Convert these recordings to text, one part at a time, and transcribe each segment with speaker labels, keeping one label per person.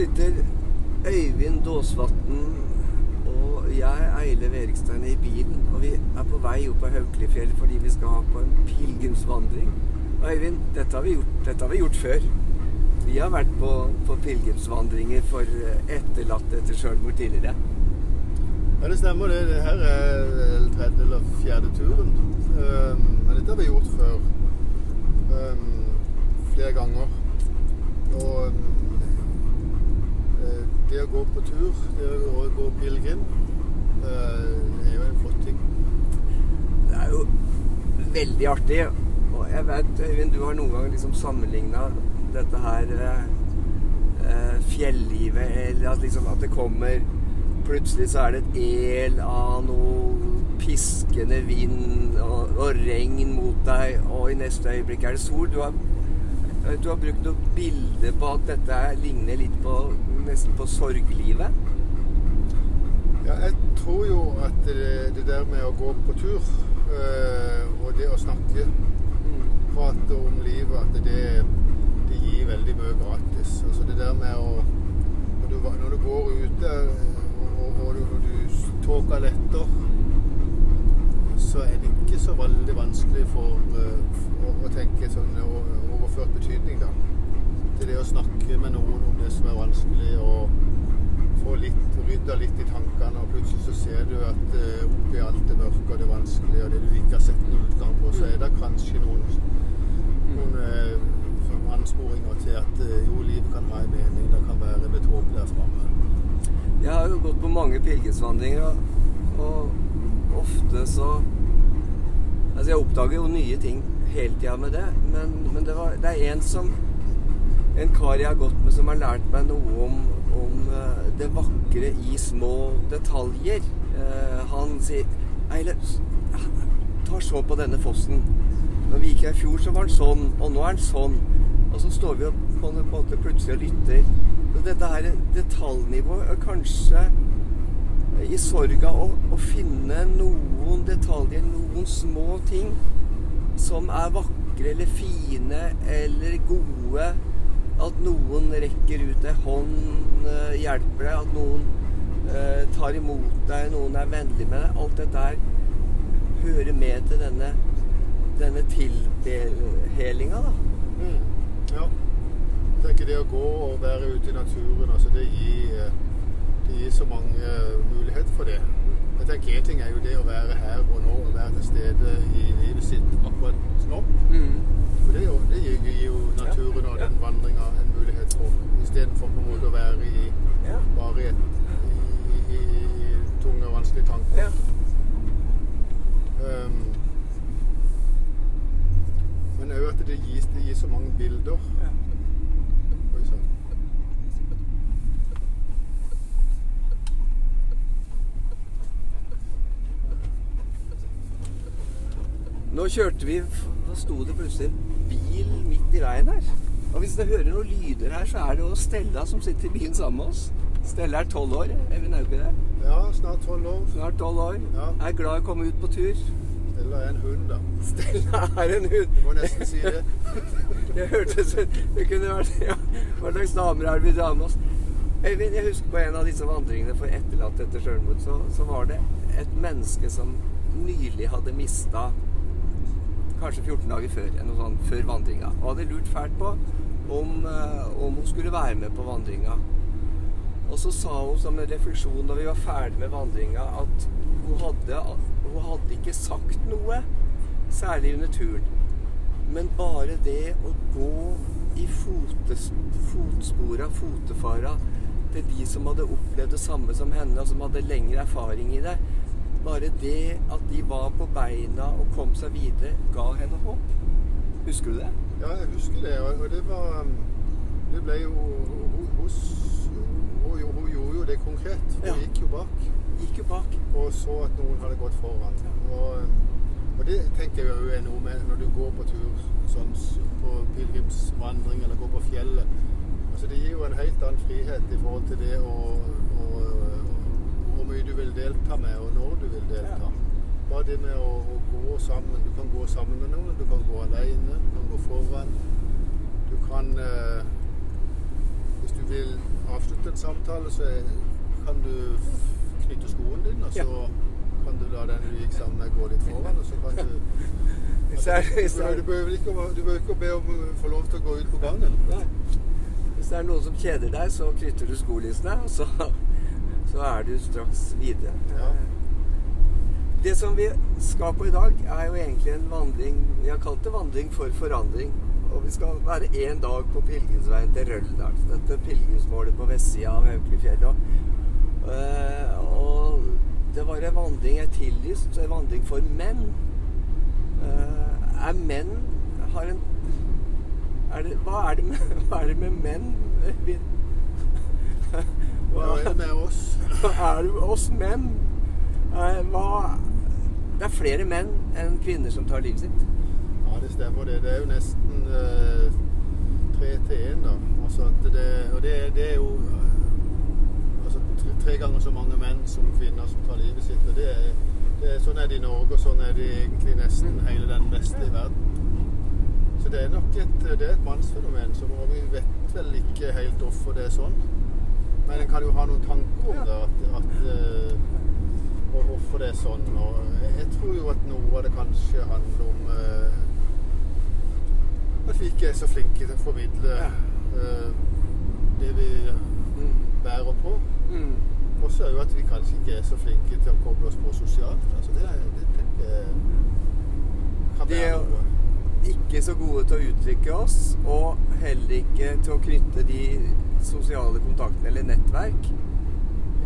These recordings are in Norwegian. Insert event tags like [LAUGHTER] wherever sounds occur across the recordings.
Speaker 1: sitter Øyvind Dåsvatn og jeg, Eile Verikstein, i bilen. Og vi er på vei opp av Haukelifjell fordi vi skal ha på en pilegrimsvandring. Og Øyvind, dette har vi gjort, dette har vi gjort før. Vi har vært på, på pilegrimsvandringer for etterlatte etter sjølmord tidligere.
Speaker 2: Ja, det stemmer det. Dette er vel tredje eller fjerde turen. Um, men dette har vi gjort før. Um, flere ganger. Og um, eh, det å gå på tur, det å gå pilegrim, er jo en flott ting.
Speaker 1: Det er jo veldig artig. Og jeg vet, Øyvind, du har noen gang liksom sammenligna dette her eh, eh, fjellivet Eller at liksom at det kommer Plutselig så er det et el av noe piskende vind og, og regn mot deg, og i neste øyeblikk er det sol. Du har, du har brukt noen bilder på at dette ligner litt på nesten på sorglivet.
Speaker 2: Ja, jeg tror jo at det, det der med å gå på tur øh, og det å snakke, prate om livet, at det, det gir veldig mye gratis. Altså det der med å Når du, når du går ute og, og du, når du tåka letter, så er det ikke så veldig vanskelig for for, å, å tenke sånn overført betydning, da. Til det å snakke med noen om det som er vanskelig. og få litt, rydda litt i tankene, og plutselig så ser du at uh, oppi alt det mørke og det vanskelige og det du ikke har sett noen utgang på, så er det kanskje noen, noen uh, ansporinger til at jo, livet kan ha en mening, det kan være et håp der framme.
Speaker 1: Jeg har jo gått på mange pilegrimsvandringer, og ofte så Altså, jeg oppdager jo nye ting hele tida med det, men, men det, var, det er en som En kar jeg har gått med, som har lært meg noe om, om eh, det vakre i små detaljer. Uh, han sier Eilert, ta så på denne fossen. Når vi gikk her i fjor, så var den sånn, og nå er den sånn. Og så står vi på en måte plutselig og lytter. Så dette her detaljnivået er kanskje i sorga å, å finne noen detaljer, noen små ting som er vakre eller fine eller gode. At noen rekker ut ei hånd, eh, hjelper deg. At noen eh, tar imot deg, noen er vennlig med deg. Alt dette her hører med til denne, denne tilhelinga, da.
Speaker 2: Mm. Ja. Jeg tenker det å gå og være ute i naturen, altså det gir, eh, det gir så mange eh, muligheter for det. Jeg tenker En ting er jo det å være her og nå og være til stede i livet sitt akkurat nå. For det, jo, det gir, gir jo naturen og den vandringa en mulighet for, istedenfor på en måte å være i, bare i, et, i, i, i tunge og vanskelige tanker.
Speaker 1: Ja.
Speaker 2: Um, men òg at det gis, det gir så mange bilder.
Speaker 1: Ja. Nå kjørte vi Da sto det plutselig en bil midt i veien her. Og hvis dere hører noen lyder her, så er det jo Stella som sitter i bilen sammen med oss. Stella er tolv år. Evin, er jo ikke det.
Speaker 2: Ja, snart tolv år.
Speaker 1: Snart tolv år.
Speaker 2: Ja.
Speaker 1: Er glad i å komme ut på tur.
Speaker 2: Stella er en hund, da.
Speaker 1: Stella er en hund.
Speaker 2: Du må nesten si det. [LAUGHS]
Speaker 1: Det hørtes ut Det kunne vært ja, Hva slags damer er det vi drar med oss? Øyvind, jeg husker på en av disse vandringene for etterlatte etter sjølmord, så, så var det et menneske som nylig hadde mista kanskje 14 dager før, noe sånt, før vandringa. Og hadde lurt fælt på om, eh, om hun skulle være med på vandringa. Og så sa hun som en refleksjon da vi var ferdig med vandringa, at hun hadde, hun hadde ikke sagt noe, særlig under turen. Men bare det å gå i fotes, fotspora, fotefara, til de som hadde opplevd det samme som henne, og som hadde lengre erfaring i det, bare det at de var på beina og kom seg videre, ga henne håp. Husker du det?
Speaker 2: Ja, jeg husker det. Og det var um, Det ble jo Hun, hun, hun, hun gjorde jo det konkret. Hun
Speaker 1: Ja.
Speaker 2: gikk jo bak
Speaker 1: Gikk jo bak.
Speaker 2: og så at noen hadde gått foran. Og, um, og det tenker jeg jo er noe med når du går på tur, sånn på pilegrimsvandring eller går på fjellet. Altså Det gir jo en helt annen frihet i forhold til det å, mye du vil delta med, og når du vil delta. Bare det med å, å gå sammen. Du kan gå sammen med noen, du kan gå alene, du kan gå foran. Du kan, eh, hvis du vil, avslutte en samtale, så er, kan du knytte skoen din, og så kan du la den du gikk sammen med, gå litt foran, og så kan du [LAUGHS] du,
Speaker 1: er,
Speaker 2: behøver ikke, du behøver ikke å be om å få lov til å gå ut på gangen.
Speaker 1: Hvis det er noen som kjeder deg, så knytter du skolissene, og så, så er du straks videre.
Speaker 2: Ja.
Speaker 1: Det som vi skal på i dag, er jo egentlig en vandring Vi har kalt det vandring for forandring. Og vi skal være én dag på pilegrimsveien til Røldal. Dette pilegrimsmålet på vestsida av Haukelifjellet. Og, eh, og det var en vandring jeg tillyst, en vandring for menn. Eh, er menn har en er det, hva, er det med, [LAUGHS] hva er det med menn? [LAUGHS]
Speaker 2: Hva er det med oss?
Speaker 1: er det oss menn? Eh, Hva Det er flere menn enn kvinner som tar livet sitt.
Speaker 2: Ja, det stemmer det. Det er jo nesten eh, tre til én, da. Altså at det, og det, det er jo eh, altså, tre, tre ganger så mange menn som kvinner som tar livet sitt. Og det er, det er, sånn er det i Norge, og sånn er det egentlig nesten hele den vestlige verden. Så det er nok et, det er et mannsfenomen, så vi vet vel ikke helt hvorfor det er sånn. Men en kan jo ha noen tanker om det, at, at eh, og hvorfor det er sånn. Og jeg, tror jo at noe av det kanskje handler om eh, at vi ikke er så flinke til å formidle eh, det vi
Speaker 1: Mm.
Speaker 2: bærer på.
Speaker 1: Mm.
Speaker 2: Og så er jo at vi kanskje ikke er så flinke til å koble oss på sosialt. Altså det, det, det kan være
Speaker 1: er jo-
Speaker 2: noe.
Speaker 1: Ikke så gode til å uttrykke oss, og heller ikke til å knytte de sosiale kontakten eller nettverk.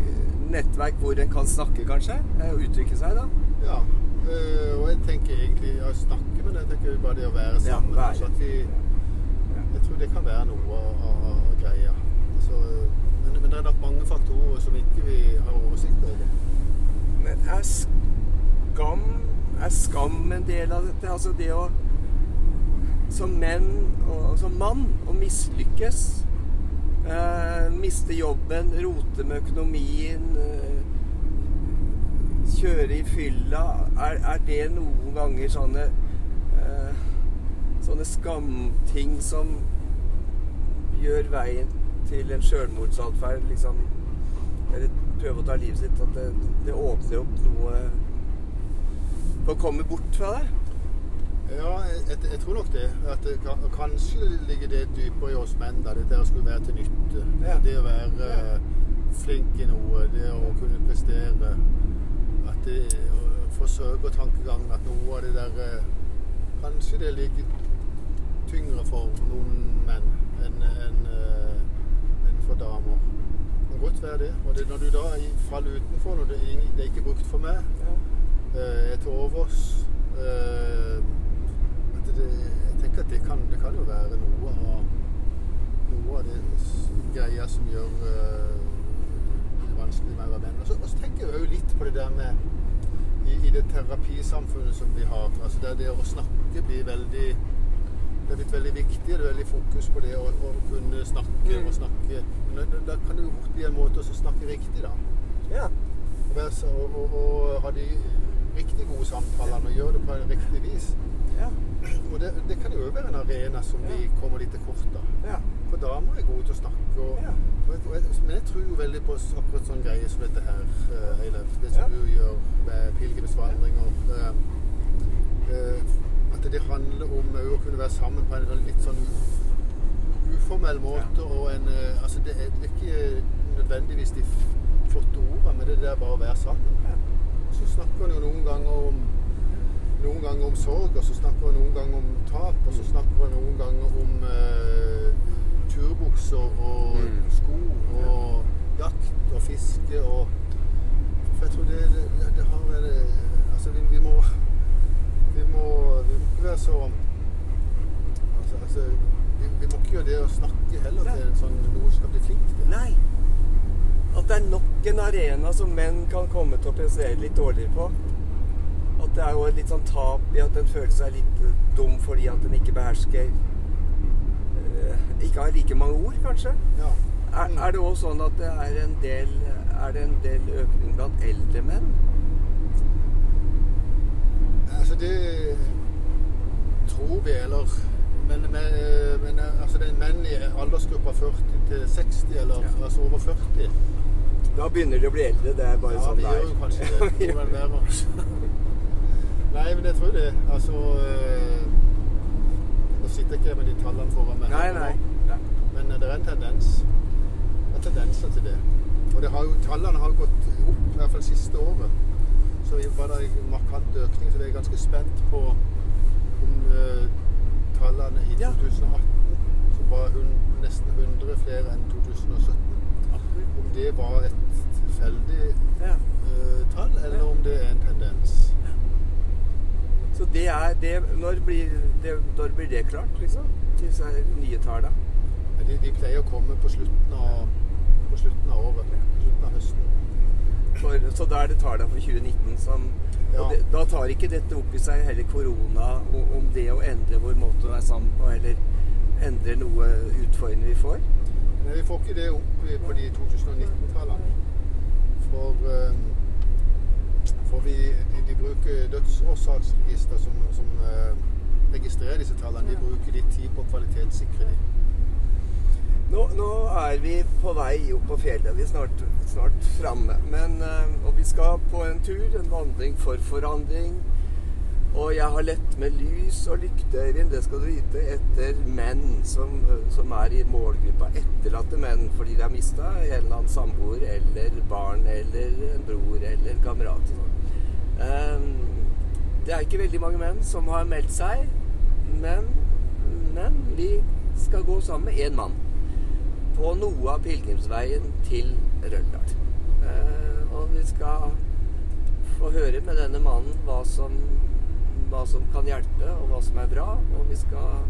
Speaker 1: Eh, Nettverk hvor en kan snakke, kanskje? eh, uttrykke seg, da.
Speaker 2: Ja. eh, og jeg tenker egentlig å snakke, men jeg tenker bare det å være
Speaker 1: Ja,
Speaker 2: sammen.
Speaker 1: være.
Speaker 2: altså at vi, jeg tror det kan være noe av, greia. Altså, men, men det er nok mange faktorer som ikke vi har oversikt over.
Speaker 1: Men er skam Er skam en del av dette? Altså det å Som menn og som mann å mislykkes. Eh, miste jobben, rote med økonomien. Eh, kjøre i fylla. Er, er det noen ganger sånne eh, Sånne skamting som gjør veien til en sjølmordsatferd, liksom Eller prøve å ta livet sitt. At det, det åpner opp noe for å komme bort fra det.
Speaker 2: Ja, jeg, jeg, jeg tror nok det. At det kan, kanskje ligger det dypere i oss menn. da, Det der å skulle være til nytte.
Speaker 1: Ja.
Speaker 2: Det å være
Speaker 1: Ja.
Speaker 2: eh, flink i noe. Det å kunne prestere. At det å forsøke tankegangen at noe av det der eh, Kanskje det ligger tyngre for noen menn enn enn, eh, enn for damer. Det kan godt være det. Og det, når du da faller utenfor, når det, det er ikke brukt for meg eh, er til overs. Det, jeg tenker at det kan, det kan jo være noe av, noe av det greia som gjør uh, det vanskelig med å være venn. Og så, og så tenker jeg jo litt på det der med i, i det terapisamfunnet som vi har. Altså der det å snakke blir veldig det er blitt veldig viktig. Det er veldig fokus på det å, å kunne snakke
Speaker 1: Mm.
Speaker 2: og snakke. Men da, da kan det jo fort bli en måte å snakke riktig, da.
Speaker 1: Ja.
Speaker 2: Og, og, og, og ha de riktig gode samtalene og gjøre det på en riktig vis.
Speaker 1: Ja.
Speaker 2: Og det, det kan jo være en arena som vi kommer litt til kort av.
Speaker 1: ja.
Speaker 2: For damer er gode til å snakke. Og,
Speaker 1: Ja.
Speaker 2: og og men jeg tror jo veldig på akkurat sånn greie som dette her, eh, Eilef. Det som
Speaker 1: Ja.
Speaker 2: du gjør med pilegrimsvandringer. eh, eh, at det handler om å kunne være sammen på en litt sånn uformell måte. Og en Altså, det er, er ikke nødvendigvis de flotte ordene, men det der bare å være sammen. Så snakker man jo noen ganger om noen ganger om sorg, og så snakker vi noen ganger om tap, og så snakker vi noen ganger om eh, turbukser og
Speaker 1: Mm.
Speaker 2: sko og jakt og fiske og For jeg tror det, det, det, har en eh, Altså, vi, vi må vi må, vi må ikke være så Altså, altså vi, vi må ikke gjøre det å snakke heller til en sånn noe skal bli flink til.
Speaker 1: Nei. At det er nok en arena som menn kan komme til å prestere litt dårligere på. At det er jo et litt sånn tap i at en føler seg litt eh, dum fordi at en ikke behersker eh, Ikke har like mange ord, kanskje.
Speaker 2: Ja.
Speaker 1: Er, er det òg sånn at det er en del Er det en del økning blant eldre menn?
Speaker 2: Altså, det tror vi, eller Men, men, men altså, det er menn i aldersgruppa 40 til 60, eller
Speaker 1: Ja.
Speaker 2: altså over 40.
Speaker 1: Da begynner de å bli eldre. Det er bare
Speaker 2: Ja,
Speaker 1: sånn
Speaker 2: vi gjør jo kanskje det. [LAUGHS] [LAUGHS]
Speaker 1: Vi
Speaker 2: Må vel være oss. Nei, men jeg tror det. Altså eh, Nå sitter ikke jeg med de tallene foran meg.
Speaker 1: Nei, nei. Ja.
Speaker 2: Men det er en tendens. Det er tendenser til det. Og det har jo, tallene har gått opp, i hvert fall siste året. Så var det en markant økning, så vi er ganske spent på om eh, tallene i
Speaker 1: Ja.
Speaker 2: 2018, som var nesten 100 flere enn 2017, om det var et tilfeldig
Speaker 1: Ja.
Speaker 2: eh, tall, eller om det er en tendens.
Speaker 1: Så det er det Når blir det, når blir det klart, liksom? Disse nye tallene?
Speaker 2: De, de pleier å komme på slutten av, på slutten av året. På slutten av høsten.
Speaker 1: For, så da er det tallene for 2019 som
Speaker 2: Ja.
Speaker 1: Det, da tar ikke dette opp i seg heller korona om det å endre vår måte å være sammen på, eller endre noe utfordringer vi får.
Speaker 2: Nei, vi får ikke det opp på de 2019-tallene. For, eh, for vi, de, de bruker dødsårsaksregister som, som uh, registrerer disse tallene. De bruker litt tid på å kvalitetssikre dem.
Speaker 1: Nå, nå er vi på vei opp på fjellet. Vi er snart, snart framme. Men, uh, og vi skal på en tur, en vandring for forandring. Og jeg har lett med lys og lykte, Eivind, det skal du vite, etter menn som, som er i målgruppa. Etterlatte menn fordi de har mista en eller annen samboer eller barn eller en bror eller kamerat. sånn. Eh, det er ikke veldig mange menn som har meldt seg, men, men vi skal gå sammen med én mann på noe av pilegrimsveien til Røldal. Eh, og vi skal få høre med denne mannen hva som, hva som kan hjelpe, og hva som er bra. Og vi skal,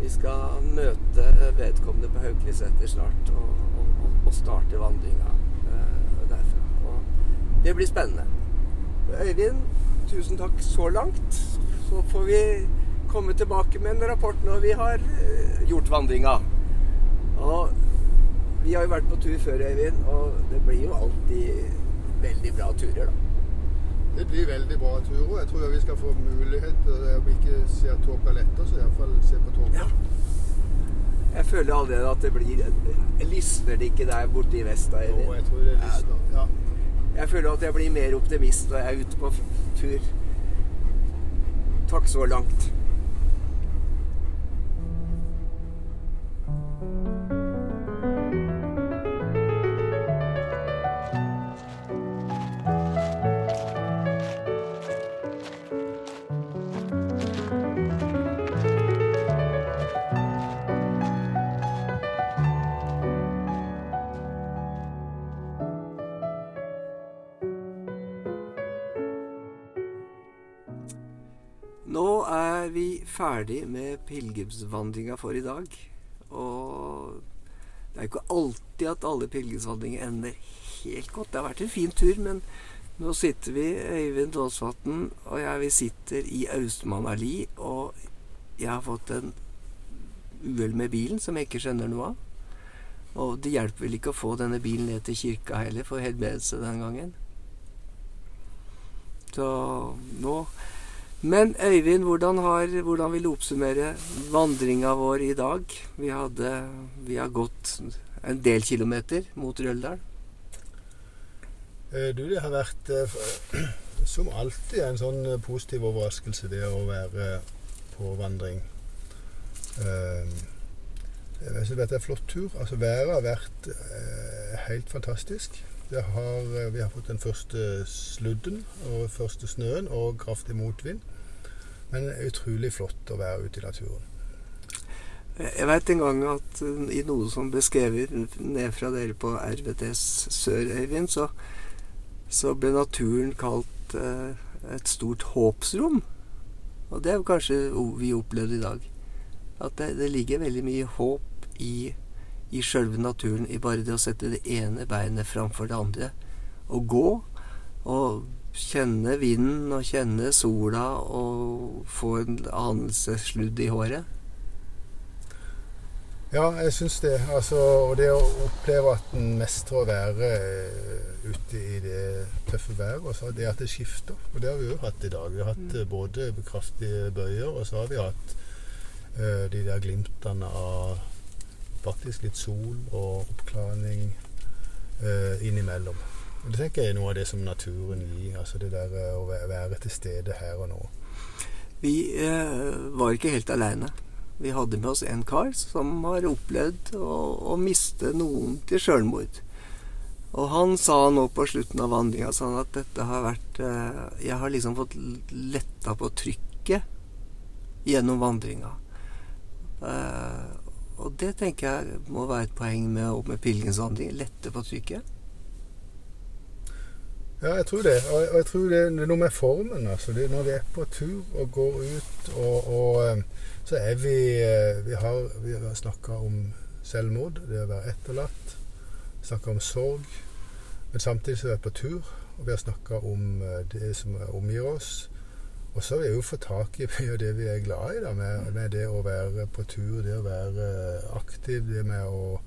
Speaker 1: vi skal møte vedkommende på Haukeliseter snart og, og, og starte vandringa eh, derfra. Og det blir spennende. Øyvind, tusen takk så langt. Så får vi komme tilbake med en rapport når vi har eh, gjort vandringa. Og vi har jo vært på tur før, Øyvind, og det blir jo alltid veldig bra turer, da.
Speaker 2: Det blir veldig bra turer. Jeg tror vi skal få mulighet til å ikke se at tåka letter, så iallfall se på tåka.
Speaker 1: Ja. Jeg føler allerede at det blir Lysner det ikke der borte i vest?
Speaker 2: Jo, jeg tror det lysner. Ja.
Speaker 1: Jeg føler at jeg blir mer optimist når jeg er ute på tur. Takk så langt. Ferdig med pilegrimsvandringa for i dag. Og det er jo ikke alltid at alle pilegrimsvandringer ender helt godt. Det har vært en fin tur, men nå sitter vi, Øyvind Aasvatn og jeg, vi sitter i Austmannali, og jeg har fått en uhell med bilen som jeg ikke skjønner noe av. Og det hjelper vel ikke å få denne bilen ned til kirka heller, for helbredelse den gangen. Så nå men Øyvind, hvordan, har, hvordan vil du oppsummere vandringa vår i dag? Vi, hadde, vi har gått en del kilometer mot Røldal.
Speaker 2: Eh, Du, det har vært eh, [CLEARS THROAT] som alltid en sånn eh, positiv overraskelse, det å være på vandring. Jeg synes dette er en flott tur. Altså Været har vært helt fantastisk. Har, eh, vi har fått den første sludden og første snøen og kraftig motvind. Men det er utrolig flott å være ute i naturen.
Speaker 1: Jeg veit en gang at uh, i noe som ble skrevet ned fra dere på RVTS Sør, Øyvind, så, så ble naturen kalt eh, et stort håpsrom. Og det er jo kanskje vi opplevde i dag. At det, det ligger veldig mye håp i, i sjølve naturen, i bare det å sette det ene beinet framfor det andre. Og gå. Og kjenne vinden og kjenne sola og få en anelsessludd i håret.
Speaker 2: Ja, jeg syns det. Altså, og det å oppleve at en mestrer å være eh, ute i det tøffe været, og så det at det skifter. Og det har vi jo hatt i dag. Vi har hatt eh, både kraftige bøyer, og så har vi hatt uh, de der glimtene av faktisk litt sol og oppklaring eh, innimellom. Det tenker jeg er noe av det som naturen gir. altså Det der eh, å være til stede her og nå.
Speaker 1: Vi eh, var ikke helt aleine. Vi hadde med oss en kar som har opplevd å, å miste noen til sjølmord. Og han sa nå på slutten av vandringa sånn at dette har vært eh, Jeg har liksom fått letta på trykket gjennom vandringa. Eh, og det tenker jeg må være et poeng med, med pilegrimsvandring. Lette på trykket.
Speaker 2: Ja, jeg tror det. Og, jeg tror det er noe med formen. altså. Det, når vi er på tur og går ut, og, og eh, så er vi eh, Vi har, vi har snakka om selvmord, det å være etterlatt. Snakka om sorg. Men samtidig så er vi på tur, og vi har snakka om det som omgir oss. Og så har vi jo fått tak i [LAUGHS] det vi er glad i, da, med, med, det å være på tur, det å være aktiv, det med å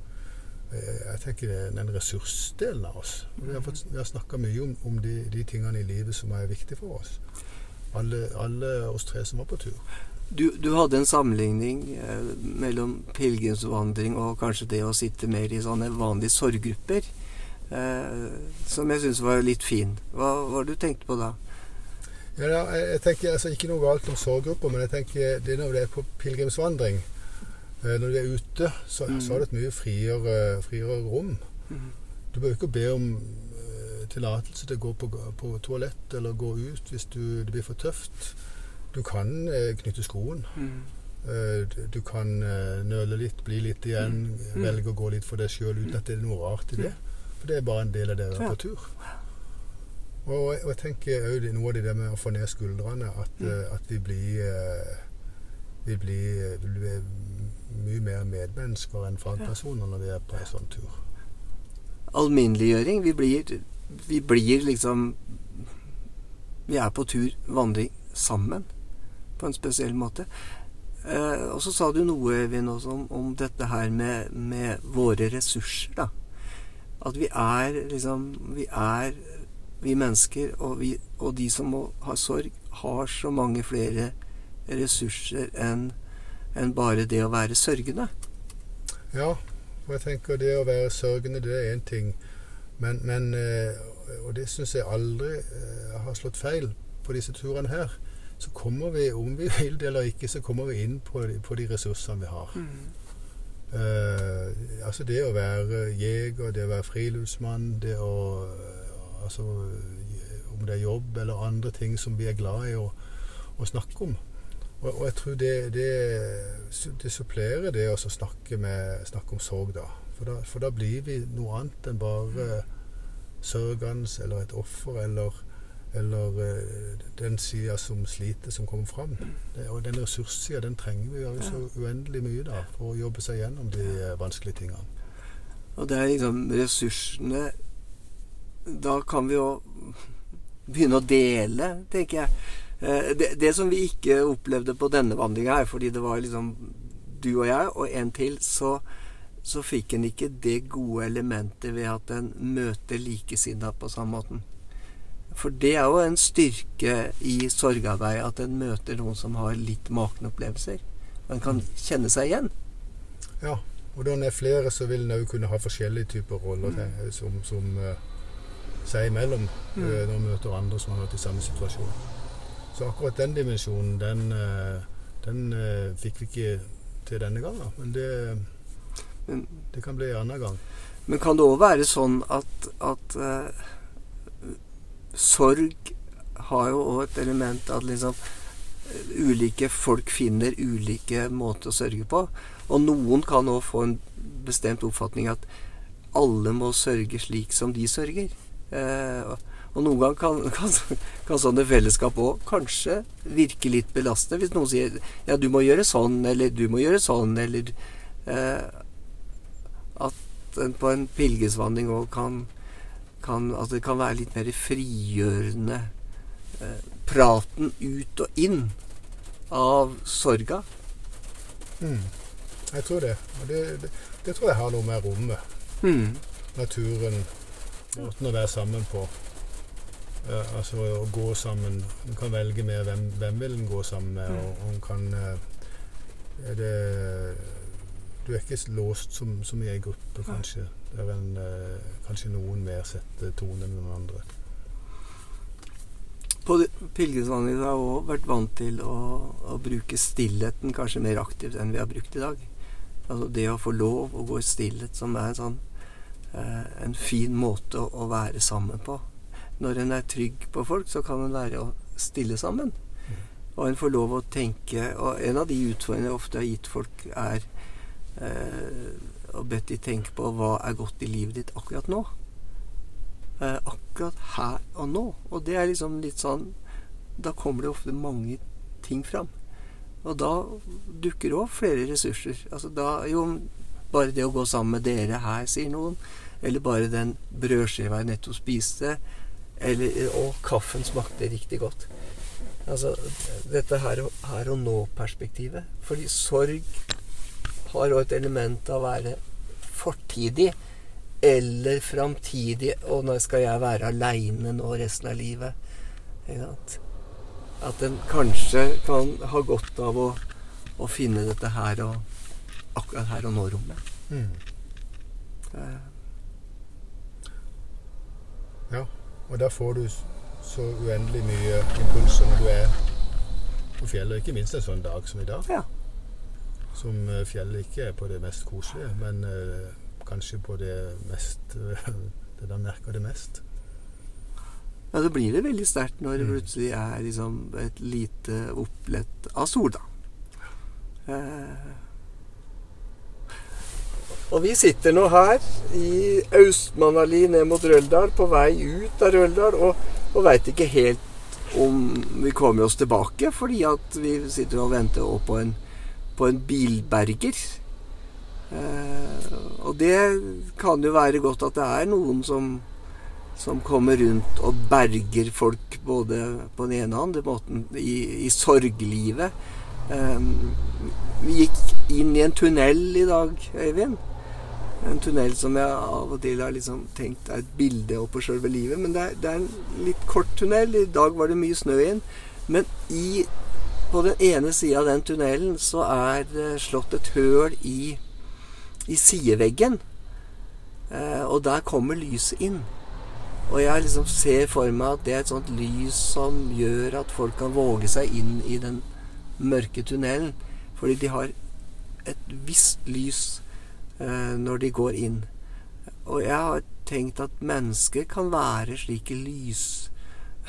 Speaker 2: eh, Jeg tenker det er den ressursdelen av oss. Vi har, fått, vi har snakka mye om, om de, de, tingene i livet som er viktige for oss. Alle, alle oss tre som var på tur.
Speaker 1: Du, du hadde en sammenligning eh, mellom pilegrimsvandring og kanskje det å sitte mer i sånne vanlige sorggrupper, eh, som jeg syns var litt fin. Hva var det du tenkte på da?
Speaker 2: Ja, jeg tenker altså, Ikke noe galt om sorggrupper, men jeg tenker det når det er på pilegrimsvandring eh, Når du er ute, så, mm. så har du et mye friere, friere rom. Mm. Du bør ikke be om uh, tillatelse til å gå på, på, toalett eller gå ut hvis du, det blir for tøft. Du kan uh, knytte skoen. Mm. Du, kan nøle litt, bli litt igjen, mm. velge å gå litt for deg sjøl uten at det er noe rart i det. For det er bare en del av det å være på tur. Og, og jeg tenker òg noe av det der med å få ned skuldrene. At, mm. Eh, at vi, blir, eh, vi, blir, vi blir mye mer medmennesker enn fagpersoner når vi er på en sånn tur.
Speaker 1: Alminneliggjøring. Vi blir, vi blir liksom Vi er på tur, vandring, sammen. På en spesiell måte. Eh, og så sa du noe, Evin, også om, om, dette her med, med, våre ressurser, da. At vi er liksom Vi er vi mennesker og, vi, og de som må ha sorg, har så mange flere ressurser enn en bare det å være sørgende.
Speaker 2: Ja, og jeg tenker det å være sørgende, det er én ting. Men, men, eh, Og det syns jeg aldri eh, har slått feil på disse turene her. Så kommer vi, om vi vil det eller ikke, så kommer vi inn på, på de ressursene vi har. Mm. Uh, altså det å være jeger, det å være friluftsmann, det å Altså om det er jobb eller andre ting som vi er glad i å, å snakke om. Og, og, jeg tror det, det, det supplerer det å snakke, med, snakke, om sorg, da. For, da. for, da. blir vi noe annet enn bare sørgende eller et offer eller, eller uh, den sida som sliter, som kommer fram. Det, og den ressurssida, den trenger vi jo så uendelig mye da, for å jobbe seg gjennom de vanskelige tingene.
Speaker 1: Og det er liksom ressursene da kan vi jo begynne å dele, tenker jeg. Eh, det, det, som vi ikke opplevde på denne vandringa her, fordi det var liksom du og jeg og en til, så, så fikk en ikke det gode elementet ved at en møter likesinna på samme måten. For det er jo en styrke i sorgarbeid at en møter noen som har litt makne opplevelser. En kan kjenne seg igjen.
Speaker 2: Ja, og da en er flere, så vil en òg kunne ha forskjellige typer roller mm. som, som uh, seg imellom mm. Eh, når vi møter andre som har vært i samme situasjon. Så akkurat den dimensjonen, den, eh, den eh, fikk vi ikke til denne gangen. Men det, det kan bli en annen gang.
Speaker 1: Men kan det òg være sånn at, at uh, sorg har jo òg et element at liksom ulike folk finner ulike måter å sørge på. Og noen kan òg få en bestemt oppfatning at alle må sørge slik som de sørger. Eh, og noen ganger kan, [LAUGHS] kan, kan sånne fellesskap òg kanskje virke litt belastende. Hvis noen sier ja, du må gjøre sånn, eller du må gjøre sånn, eller eh, At en på en pilegrimsvandring òg kan, kan At det kan være litt mer frigjørende. Eh, praten ut og inn av sorga.
Speaker 2: Mm. Jeg tror det. Og det, det, det, tror jeg har noe med rommet. Mm. Naturen Måten å være sammen på. Uh, altså å gå sammen En kan velge med hvem, hvem vil en gå sammen med. Og, og kan uh, det, du er ikke låst som, som i ei gruppe, kanskje. Det er en, eh, kanskje noen mer setter tonen enn noen andre.
Speaker 1: På pilegrimsvandringen har jeg òg vært vant til å, å, bruke stillheten kanskje mer aktivt enn vi har brukt i dag. Altså det å få lov å gå i stillhet, som er en sånn eh, en fin måte å, være sammen på. Når en er trygg på folk, så kan en være å stille sammen. Og en får lov å tenke Og en av de utfordringene jeg ofte har gitt folk, er eh, å bedt de tenke på hva er godt i livet ditt akkurat nå eh, akkurat her og nå. Og det er liksom litt sånn Da kommer det ofte mange ting fram. Og da dukker det òg flere ressurser. Altså da Jo, bare det å gå sammen med dere her, sier noen. Eller bare den brødskiva jeg nettopp spiste. Eller Og kaffen smakte riktig godt. Altså dette her her og nå-perspektivet. Fordi sorg har òg et element av å være fortidig eller framtidig Og nå skal jeg være aleine nå resten av livet? At en kanskje kan ha godt av å, å, finne dette her og akkurat her og nå-rommet. Mm.
Speaker 2: Uh. Ja, og der får du så uendelig mye impulser når du er på fjellet. Ikke minst en sånn dag som i dag.
Speaker 1: Ja.
Speaker 2: Som eh, fjellet ikke er på det mest koselige, men uh, kanskje på det mest [LAUGHS] Det der merker det mest.
Speaker 1: Ja, så blir det veldig sterkt når det mm. plutselig er liksom et lite opplett av sol, da. Eh. Og vi sitter nå her i Austmannali ned mot Røldal, på vei ut av Røldal, og, og veit ikke helt om vi kommer oss tilbake, fordi at vi sitter og venter på en, på en bilberger. Eh, og det kan jo være godt at det er noen som, som kommer rundt og berger folk både på den ene og andre måten i, i sorglivet. Eh, vi gikk inn i en tunnel i dag, Øyvind. En tunnel som jeg av og til har liksom tenkt er et bilde på sjølve livet. Men det er, det er, en litt kort tunnel. I dag var det mye snø inn. Men i, på den ene sida av den tunnelen så er det slått et høl i i sideveggen. Eh, og der kommer lyset inn. Og jeg liksom ser for meg at det er et sånt lys som gjør at folk kan våge seg inn i den mørke tunnelen. Fordi de har et visst lys eh, når de går inn. Og jeg har tenkt at mennesker kan være slike lys,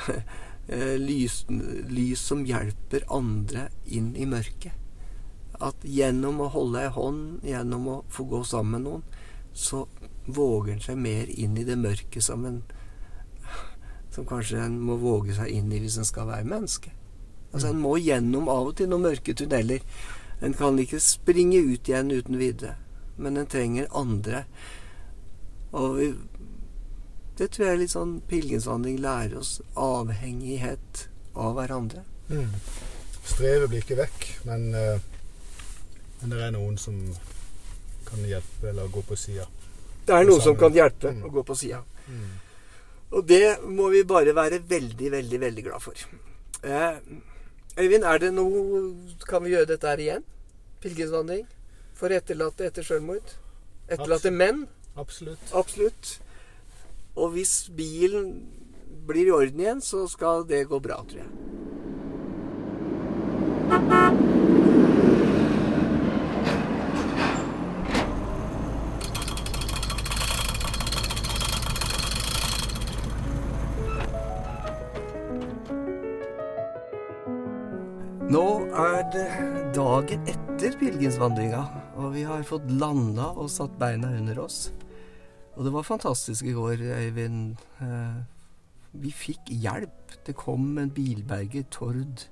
Speaker 1: [LAUGHS] eh, lys, lys som hjelper andre inn i mørket at gjennom å holde ei hånd, gjennom å få gå sammen med noen, så våger en seg mer inn i det mørket som en [LAUGHS] Som kanskje en må våge seg inn i hvis en skal være menneske. Altså En må gjennom av og til noen mørke tunneler. En kan ikke springe ut igjen uten videre. Men en trenger andre. Og vi, det tror jeg er litt sånn pilegrimsvandring lærer oss. Avhengighet av hverandre. Mm.
Speaker 2: Strevet blir ikke vekk, men uh men det er noen som kan hjelpe eller gå på sida.
Speaker 1: Det er noen som kan hjelpe mm. å gå på sida. Mm. Og det må vi bare være veldig, veldig, veldig glad for. Eh, Øyvind, er det noe Kan vi gjøre dette her igjen? Pilegrimsvandring? For etterlatte etter selvmord. Etterlatte menn?
Speaker 2: Absolutt.
Speaker 1: Absolutt. Og hvis bilen blir i orden igjen, så skal det gå bra, tror jeg. Nå er det dagen etter pilegrimsvandringa, og vi har fått landa og satt beina under oss. Og det var fantastisk i går, Øyvind. Eh, vi fikk hjelp. Det kom en bilberger, Tord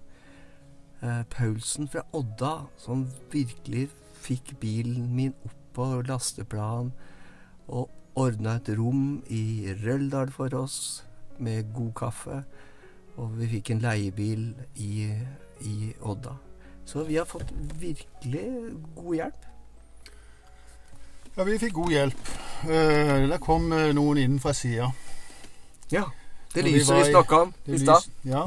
Speaker 1: eh, Paulsen fra Odda, som virkelig fikk bilen min opp på lasteplan og ordna et rom i Røldal for oss med god kaffe. Og vi fikk en leiebil i i Odda. Så vi har fått virkelig god hjelp.
Speaker 2: Ja, vi fikk god hjelp. Uh, der kom uh, noen inn fra sida.
Speaker 1: Ja. Det lyset vi, vi snakka om i stad.
Speaker 2: Ja.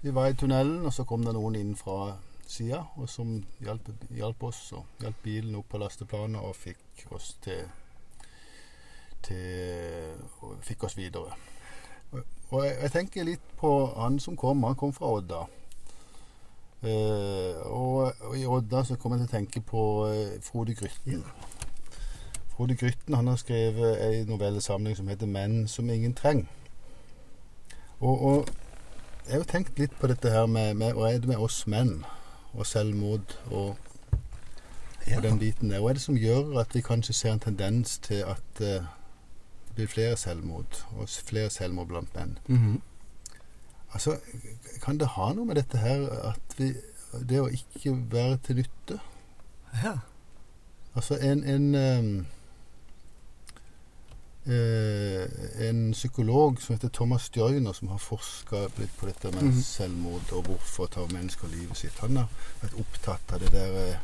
Speaker 2: Vi var i tunnelen, og så kom det noen inn fra sida, og som hjalp, hjalp oss og hjalp bilen opp på lasteplanet og fikk oss til, til og fikk oss videre. Og jeg, jeg tenker litt på han som kom. Han kom fra Odda. Eh, og, og i Odda så kommer jeg til å tenke på eh, Frode Grytten. Frode Grytten han har skrevet ei novellesamling som heter 'Menn som ingen treng'. Og, og jeg har jo tenkt litt på dette her med, med hva er det med oss menn og selvmord og, og den biten der. Hva er det som gjør at vi kanskje ser en tendens til at uh, det blir flere selvmord, og flere selvmord blant menn?
Speaker 1: Mhm.
Speaker 2: Altså, kan det ha noe med dette her at vi Det å ikke være til nytte?
Speaker 1: ja.
Speaker 2: Altså en en, ehm, eh, en psykolog som heter Thomas Joyner, som har forska litt på dette med
Speaker 1: Mhm.
Speaker 2: selvmord og hvorfor tar mennesker livet sitt, han har vært opptatt av det der eh,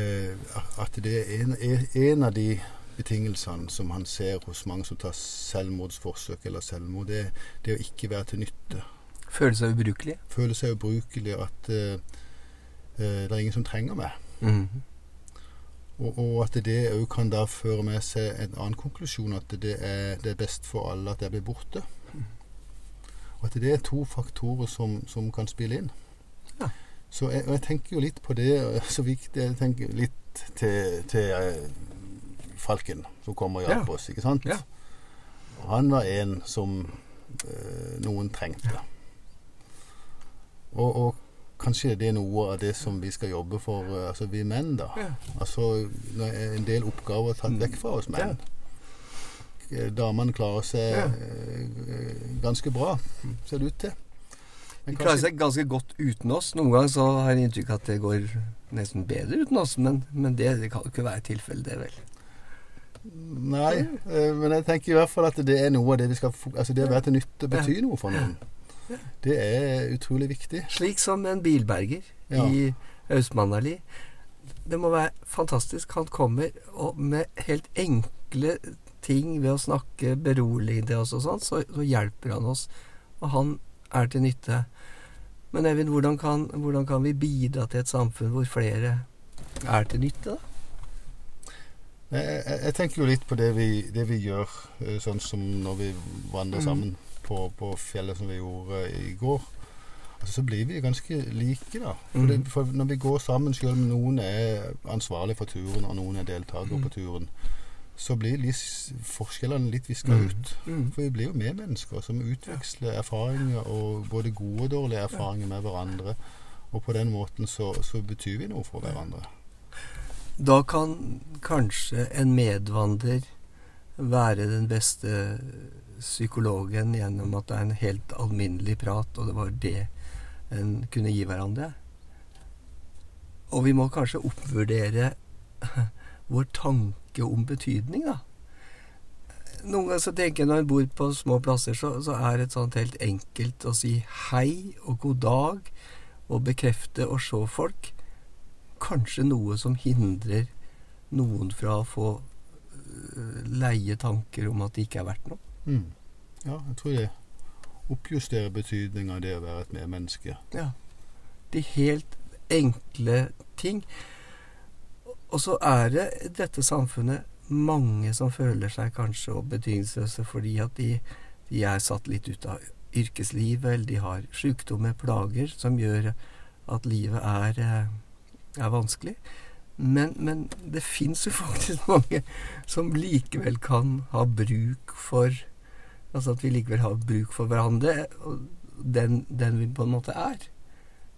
Speaker 2: eh, At det er en, en av de betingelsene som han ser hos mange som tar selvmordsforsøk eller selvmord, det det å ikke være til nytte.
Speaker 1: Føle seg ubrukelig.
Speaker 2: Føle seg ubrukelig, at uh, det er ingen som trenger meg.
Speaker 1: Mhm.
Speaker 2: Og, og at det òg kan da føre med seg en annen konklusjon, at det er, det er best for alle at jeg blir borte. Og at det er to faktorer som, som kan spille inn.
Speaker 1: Ja.
Speaker 2: Så jeg, og jeg tenker jo litt på det, så viktig Jeg tenker litt til, til eh, Falken, som kommer og hjalp
Speaker 1: Ja.
Speaker 2: oss, ikke sant?
Speaker 1: Ja.
Speaker 2: Han var en som eh, noen trengte. Og, og kanskje det er noe av det som vi skal jobbe for, eh, altså vi menn, da. Altså, en del oppgaver er tatt
Speaker 1: Mm.
Speaker 2: vekk fra oss menn. Eh, Damene klarer seg eh, ganske bra, ser det ut til.
Speaker 1: De klarer seg ganske godt uten oss. Noen ganger så har jeg inntrykk av at det går nesten bedre uten oss, men, men det, det kan jo ikke være tilfellet, det vel.
Speaker 2: Nei, eh, men jeg tenker i hvert fall at det er noe av det vi skal Altså det å være til nytte betyr noe for noen. Det er utrolig viktig.
Speaker 1: Slik som en bilberger
Speaker 2: Ja.
Speaker 1: i Austmannali. Det må være fantastisk. Han kommer og med helt enkle ting ved å snakke beroligende og sånn, så, så hjelper han oss. Og han er til nytte. Men Eivind, hvordan kan, hvordan kan vi bidra til et samfunn hvor flere er til nytte, da?
Speaker 2: Jeg, jeg, tenker jo litt på det vi, det vi gjør, eh, sånn som når vi vandrer
Speaker 1: Mm.
Speaker 2: sammen på, på fjellet som vi gjorde i går. Altså, så blir vi ganske like, da. For,
Speaker 1: Mhm.
Speaker 2: det, for når vi går sammen, selv om noen er ansvarlig for turen, og noen er deltaker
Speaker 1: mm.
Speaker 2: på turen, så blir forskjellene litt viska
Speaker 1: Mhm.
Speaker 2: ut.
Speaker 1: Mm.
Speaker 2: For vi blir jo medmennesker som utveksler erfaringer, og både gode og dårlige erfaringer med hverandre. Og på den måten så, så betyr vi noe for hverandre.
Speaker 1: Da kan kanskje en medvandrer være den beste psykologen gjennom at det er en helt alminnelig prat, og det var det en kunne gi hverandre. Og vi må kanskje oppvurdere [LAUGHS] vår tanke om betydning, da. Noen ganger så tenker jeg når en bor på små plasser, så, så er det sånt helt enkelt å si hei og god dag og bekrefte og se folk kanskje noe som hindrer noen fra å få øh, leie tanker om at det ikke er verdt noe.
Speaker 2: Mm. Ja, jeg tror det oppjusterer betydningen av det å være et medmenneske.
Speaker 1: Ja. De helt enkle ting. Og så er det i dette samfunnet mange som føler seg kanskje betydningsløse fordi at de, de er satt litt ut av yrkeslivet, eller de har sykdommer, plager, som gjør at livet er, eh, er vanskelig. Men, men det fins jo [LAUGHS] faktisk mange som likevel kan ha bruk for Altså at vi likevel har bruk for hverandre, den, den vi på en måte er.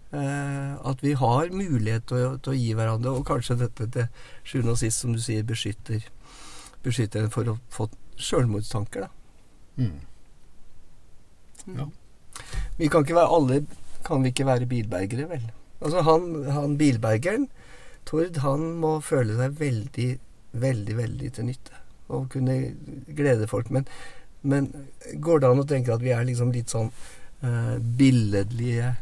Speaker 1: Eh, at vi har mulighet til å, til å gi hverandre, og kanskje dette til sjuende og sist, som du sier, beskytter, beskytter en for å få sjølmordstanker, da.
Speaker 2: Mm. Ja.
Speaker 1: Vi kan ikke være alle Kan vi ikke være bilbergere, vel? Altså han, han bilbergeren, Tord, han må føle seg veldig, veldig, veldig til nytte. Og kunne glede folk. Men, men går det an å tenke at vi er liksom litt sånn eh, billedlige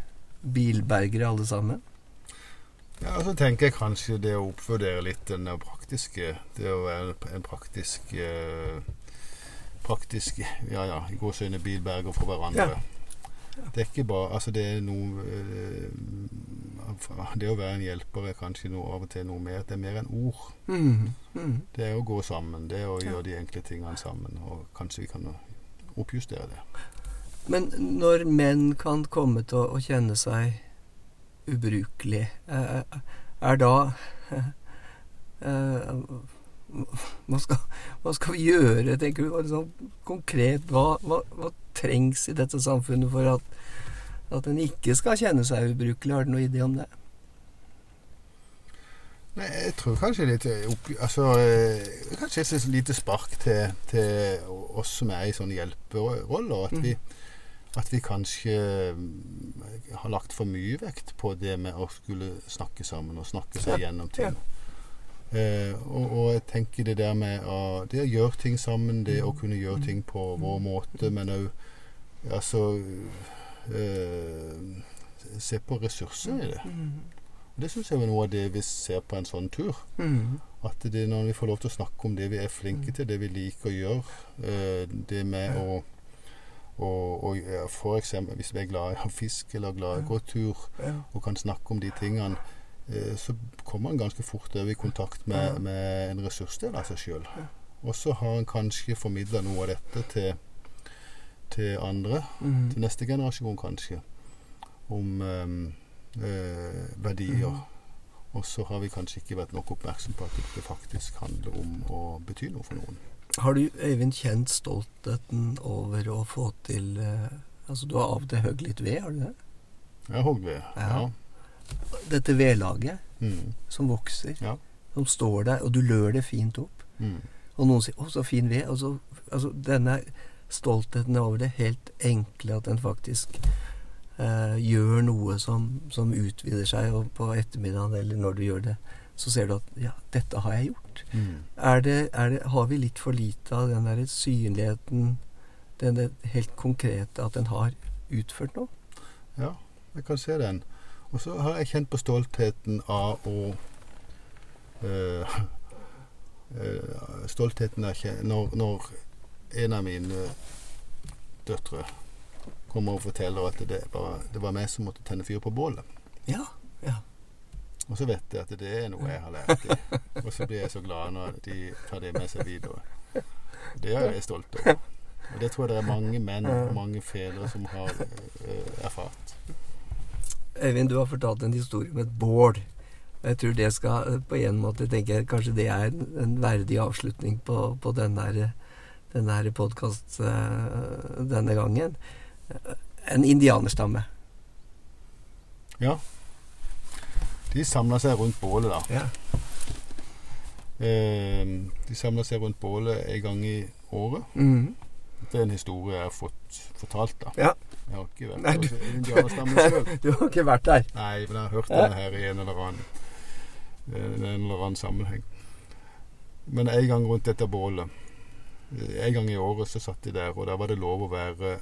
Speaker 1: bilbergere alle sammen?
Speaker 2: Ja, så tenker jeg kanskje det å oppvurdere litt den praktiske Det å være en praktisk eh, Praktisk Ja ja, i gåseøyne bilberger for hverandre.
Speaker 1: Ja.
Speaker 2: Det er ikke bare Altså, det er noe eh, Det å være en hjelper er kanskje noe av og til noe mer. Det er mer enn ord.
Speaker 1: Mm. Mm.
Speaker 2: Det er å gå sammen. Det er å gjøre de enkle tingene sammen. Og kanskje vi kan oppjustere det.
Speaker 1: Men når menn kan komme til å, kjenne seg ubrukelig, eh, er da eh, hva skal, hva skal, vi gjøre, tenker du? Sånn konkret, hva, hva, hva, trengs i dette samfunnet for at, at en ikke skal kjenne seg ubrukelig? Har du noen idé om det?
Speaker 2: Nei, jeg tror kanskje litt opp, altså, eh, Kanskje et lite spark til, til, oss som er i sånne hjelperoller. At, mm. vi, at vi kanskje mm, har lagt for mye vekt på det med å skulle snakke sammen og snakke seg gjennom ting. Eh, og, og, jeg tenker det der med å, det å gjøre ting sammen, det å kunne gjøre ting på vår måte, men òg altså eh, Se på ressurser i det. Det syns jeg er noe av det vi ser på en sånn tur. At det når vi får lov til å snakke om det vi er flinke til, det vi liker å gjøre, eh, det med å og, og for eksempel hvis vi er glad i å fiske eller glad i å gå tur og kan snakke om de tingene så kommer en ganske fort over i kontakt med, med en ressursdel av seg sjøl. Og så har en kanskje formidla noe av dette til, til andre, mm. til neste generasjon kanskje, om øh, verdier. Mm. Og så har vi kanskje ikke vært nok oppmerksom på at det faktisk handler om å bety noe for noen.
Speaker 1: Har du, Øyvind, kjent stoltheten over å få til øh, Altså, du har av og til høgd litt ved, har du det?
Speaker 2: Jeg har hogd ved, ja. ja
Speaker 1: dette vedlaget mm. som vokser, ja. som står der, og du lør det fint opp. Mm. Og noen sier 'Å, så fin ved'. Og så, altså, denne stoltheten over det helt enkle, at den faktisk eh, gjør noe som, som, utvider seg, og på ettermiddagen eller når du gjør det, så ser du at 'ja, dette har jeg gjort'. Mm. Er det, er det, har vi litt for lite av den der synligheten, den helt konkrete, at den har utført noe?
Speaker 2: Ja, jeg kan se den. Og så har jeg kjent på stoltheten av å øh, øh, Stoltheten ikke når, når, en av mine døtre kommer og forteller at det, bare, det var meg som måtte tenne fyr på bålet.
Speaker 1: Ja, ja.
Speaker 2: Og så vet jeg at det er noe jeg har lært dem. Og så blir jeg så glad når de tar det med seg videre. Det er jeg stolt over. Og det tror jeg det er mange menn og mange fedre som har uh, erfart.
Speaker 1: Øyvind, du har fortalt en historie om et bål. Jeg tror det skal på en måte tenker jeg, Kanskje det er en, verdig avslutning på, på denne, denne podkast eh, denne gangen. En indianerstamme.
Speaker 2: Ja. De samla seg rundt bålet, da.
Speaker 1: Ja.
Speaker 2: Eh, de samla seg rundt bålet en gang i året. Mm. Det er en historie jeg har fått fortalt, da.
Speaker 1: Ja.
Speaker 2: Jeg har ikke vært Nei, du, indianerstammen [LAUGHS]
Speaker 1: du har ikke vært der?
Speaker 2: Nei, men jeg har hørt den her i en eller annen, en eller annen sammenheng. Men en gang rundt dette bålet En gang i året så satt de der, og da var det lov å være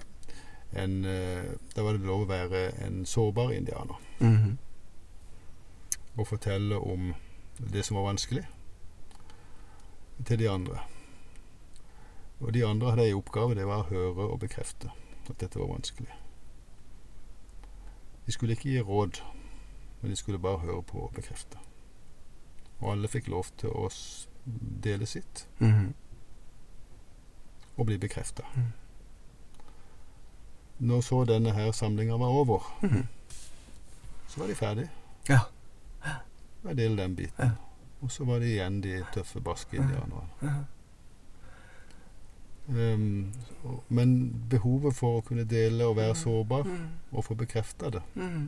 Speaker 2: en Da var det lov å være en sårbar indianer. Mm -hmm. Og fortelle om det som var vanskelig, til de andre. Og de andre hadde ei oppgave, det var å høre og bekrefte at dette var vanskelig. De skulle ikke gi råd, men de skulle bare høre på og bekrefte. Og alle fikk lov til å dele sitt. Mm -hmm. Og bli bekrefta. Mm. Når så denne her samlinga var over, mm -hmm. så var de ferdige.
Speaker 1: Ja.
Speaker 2: Jeg delte den biten. Ja. Og så var det igjen de tøffe, barske indianerne. Ja. Um, men behovet for å kunne dele og være mm. sårbar mm. og få bekrefta det, mm.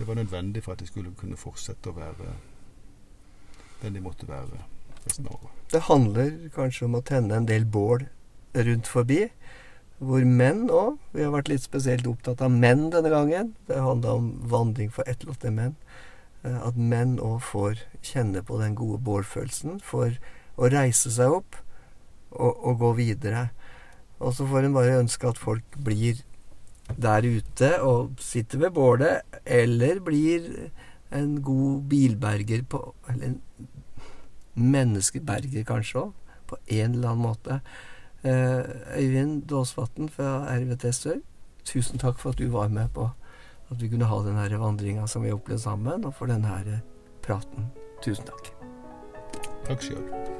Speaker 2: det var nødvendig for at de skulle kunne fortsette å være den de måtte være resten av året.
Speaker 1: Det handler kanskje om å tenne en del bål rundt forbi. Hvor menn òg Vi har vært litt spesielt opptatt av menn denne gangen. Det handla om vandring for etterlatte menn. Eh, at menn òg får kjenne på den gode bålfølelsen. For å reise seg opp og, og gå videre. Og så får en bare ønske at folk blir der ute og sitter ved bålet, eller blir en god bilberger på Eller en menneskeberger, kanskje òg, på en eller annen måte. Uh, Øyvind Dåsvatn fra RVT Sør, tusen takk for at du var med på at vi kunne ha denne vandringa som vi opplevde sammen, og for denne praten. Tusen takk.
Speaker 2: Takk sjøl.